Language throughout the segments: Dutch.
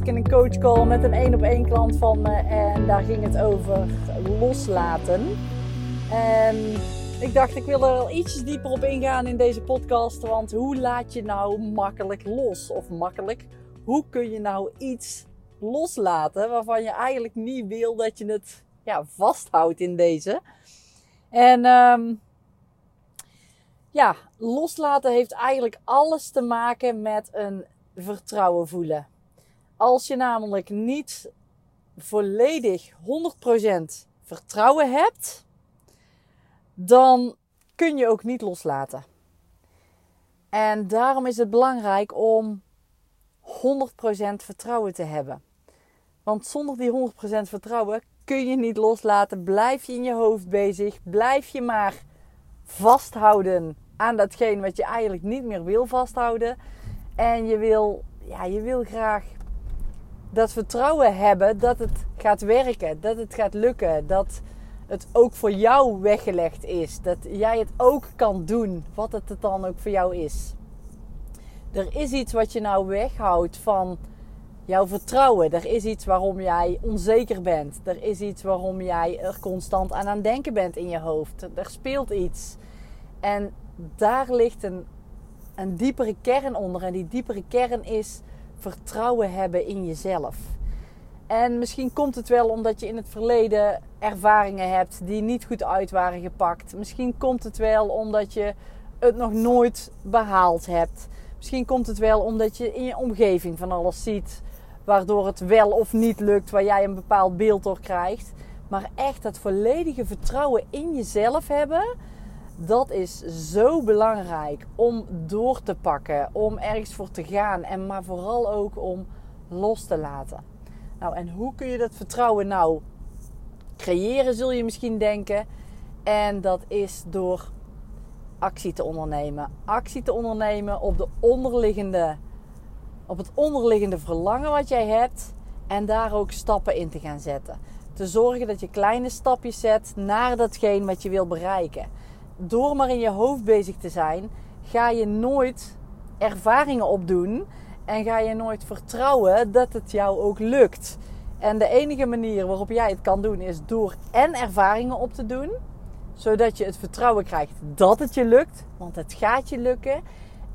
ik in een coachcall met een één op één klant van me. En daar ging het over loslaten. En ik dacht, ik wil er wel ietsjes dieper op ingaan in deze podcast. Want hoe laat je nou makkelijk los? Of makkelijk, hoe kun je nou iets loslaten waarvan je eigenlijk niet wil dat je het ja, vasthoudt in deze? En um, ja, loslaten heeft eigenlijk alles te maken met een vertrouwen voelen. Als je namelijk niet volledig 100% vertrouwen hebt, dan kun je ook niet loslaten. En daarom is het belangrijk om 100% vertrouwen te hebben. Want zonder die 100% vertrouwen kun je niet loslaten. Blijf je in je hoofd bezig. Blijf je maar vasthouden aan datgene wat je eigenlijk niet meer wil vasthouden. En je wil, ja, je wil graag dat vertrouwen hebben dat het gaat werken, dat het gaat lukken, dat het ook voor jou weggelegd is, dat jij het ook kan doen, wat het dan ook voor jou is. Er is iets wat je nou weghoudt van jouw vertrouwen. Er is iets waarom jij onzeker bent. Er is iets waarom jij er constant aan aan denken bent in je hoofd. Er speelt iets. En daar ligt een, een diepere kern onder. En die diepere kern is vertrouwen hebben in jezelf. En misschien komt het wel omdat je in het verleden ervaringen hebt die niet goed uit waren gepakt. Misschien komt het wel omdat je het nog nooit behaald hebt. Misschien komt het wel omdat je in je omgeving van alles ziet waardoor het wel of niet lukt, waar jij een bepaald beeld door krijgt. Maar echt dat volledige vertrouwen in jezelf hebben dat is zo belangrijk om door te pakken, om ergens voor te gaan en maar vooral ook om los te laten. Nou, en hoe kun je dat vertrouwen nou creëren, zul je misschien denken. En dat is door actie te ondernemen. Actie te ondernemen op, de onderliggende, op het onderliggende verlangen wat jij hebt en daar ook stappen in te gaan zetten. Te zorgen dat je kleine stapjes zet naar datgene wat je wil bereiken door maar in je hoofd bezig te zijn, ga je nooit ervaringen opdoen en ga je nooit vertrouwen dat het jou ook lukt. En de enige manier waarop jij het kan doen is door en ervaringen op te doen, zodat je het vertrouwen krijgt dat het je lukt, want het gaat je lukken.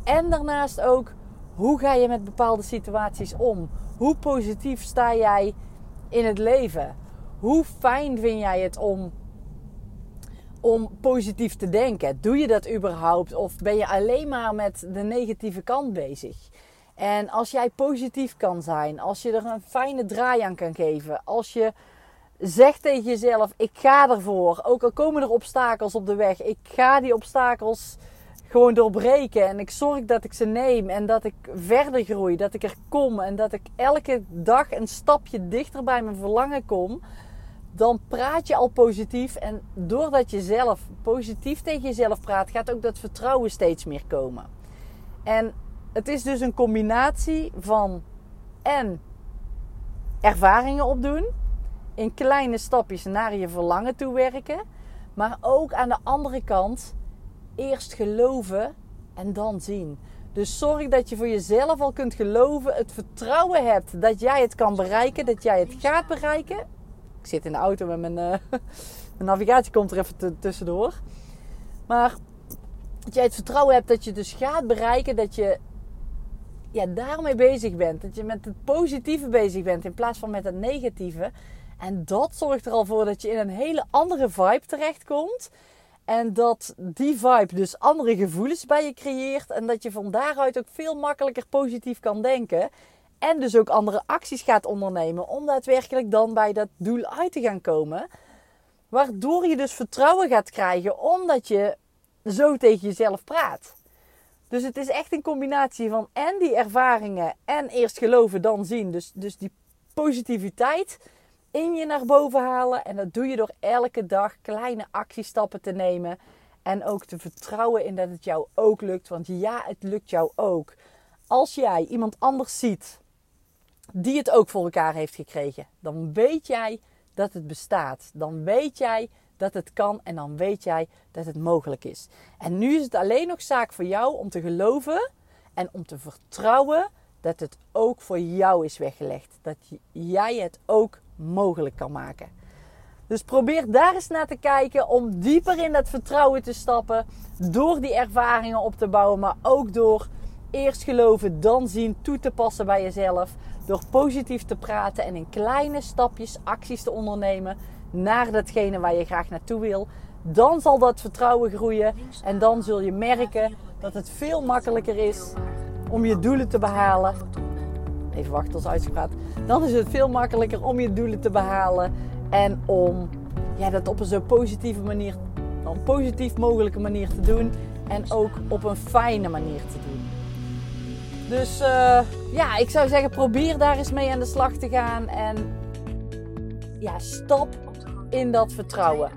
En daarnaast ook, hoe ga je met bepaalde situaties om? Hoe positief sta jij in het leven? Hoe fijn vind jij het om om positief te denken. Doe je dat überhaupt? Of ben je alleen maar met de negatieve kant bezig? En als jij positief kan zijn, als je er een fijne draai aan kan geven, als je zegt tegen jezelf: Ik ga ervoor, ook al komen er obstakels op de weg, ik ga die obstakels gewoon doorbreken en ik zorg dat ik ze neem en dat ik verder groei, dat ik er kom en dat ik elke dag een stapje dichter bij mijn verlangen kom dan praat je al positief. En doordat je zelf positief tegen jezelf praat, gaat ook dat vertrouwen steeds meer komen. En het is dus een combinatie van en ervaringen opdoen, in kleine stapjes naar je verlangen toe werken, maar ook aan de andere kant eerst geloven en dan zien. Dus zorg dat je voor jezelf al kunt geloven, het vertrouwen hebt dat jij het kan bereiken, dat jij het gaat bereiken ik zit in de auto met mijn, mijn navigatie komt er even tussendoor. Maar dat jij het vertrouwen hebt dat je dus gaat bereiken dat je ja, daarmee bezig bent. Dat je met het positieve bezig bent in plaats van met het negatieve. En dat zorgt er al voor dat je in een hele andere vibe terechtkomt. En dat die vibe dus andere gevoelens bij je creëert. En dat je van daaruit ook veel makkelijker positief kan denken. En dus ook andere acties gaat ondernemen om daadwerkelijk dan bij dat doel uit te gaan komen. Waardoor je dus vertrouwen gaat krijgen omdat je zo tegen jezelf praat. Dus het is echt een combinatie van en die ervaringen en eerst geloven dan zien. Dus, dus die positiviteit in je naar boven halen. En dat doe je door elke dag kleine actiestappen te nemen. En ook te vertrouwen in dat het jou ook lukt. Want ja, het lukt jou ook. Als jij iemand anders ziet die het ook voor elkaar heeft gekregen. Dan weet jij dat het bestaat. Dan weet jij dat het kan en dan weet jij dat het mogelijk is. En nu is het alleen nog zaak voor jou om te geloven en om te vertrouwen dat het ook voor jou is weggelegd. Dat jij het ook mogelijk kan maken. Dus probeer daar eens naar te kijken om dieper in dat vertrouwen te stappen. Door die ervaringen op te bouwen, maar ook door eerst geloven, dan zien, toe te passen bij jezelf. Door positief te praten en in kleine stapjes acties te ondernemen naar datgene waar je graag naartoe wil. Dan zal dat vertrouwen groeien en dan zul je merken dat het veel makkelijker is om je doelen te behalen. Even wachten als uitgepraat. Dan is het veel makkelijker om je doelen te behalen en om ja, dat op een zo positieve manier, een positief mogelijke manier te doen en ook op een fijne manier te doen. Dus uh, ja, ik zou zeggen, probeer daar eens mee aan de slag te gaan. En ja, stap in dat vertrouwen.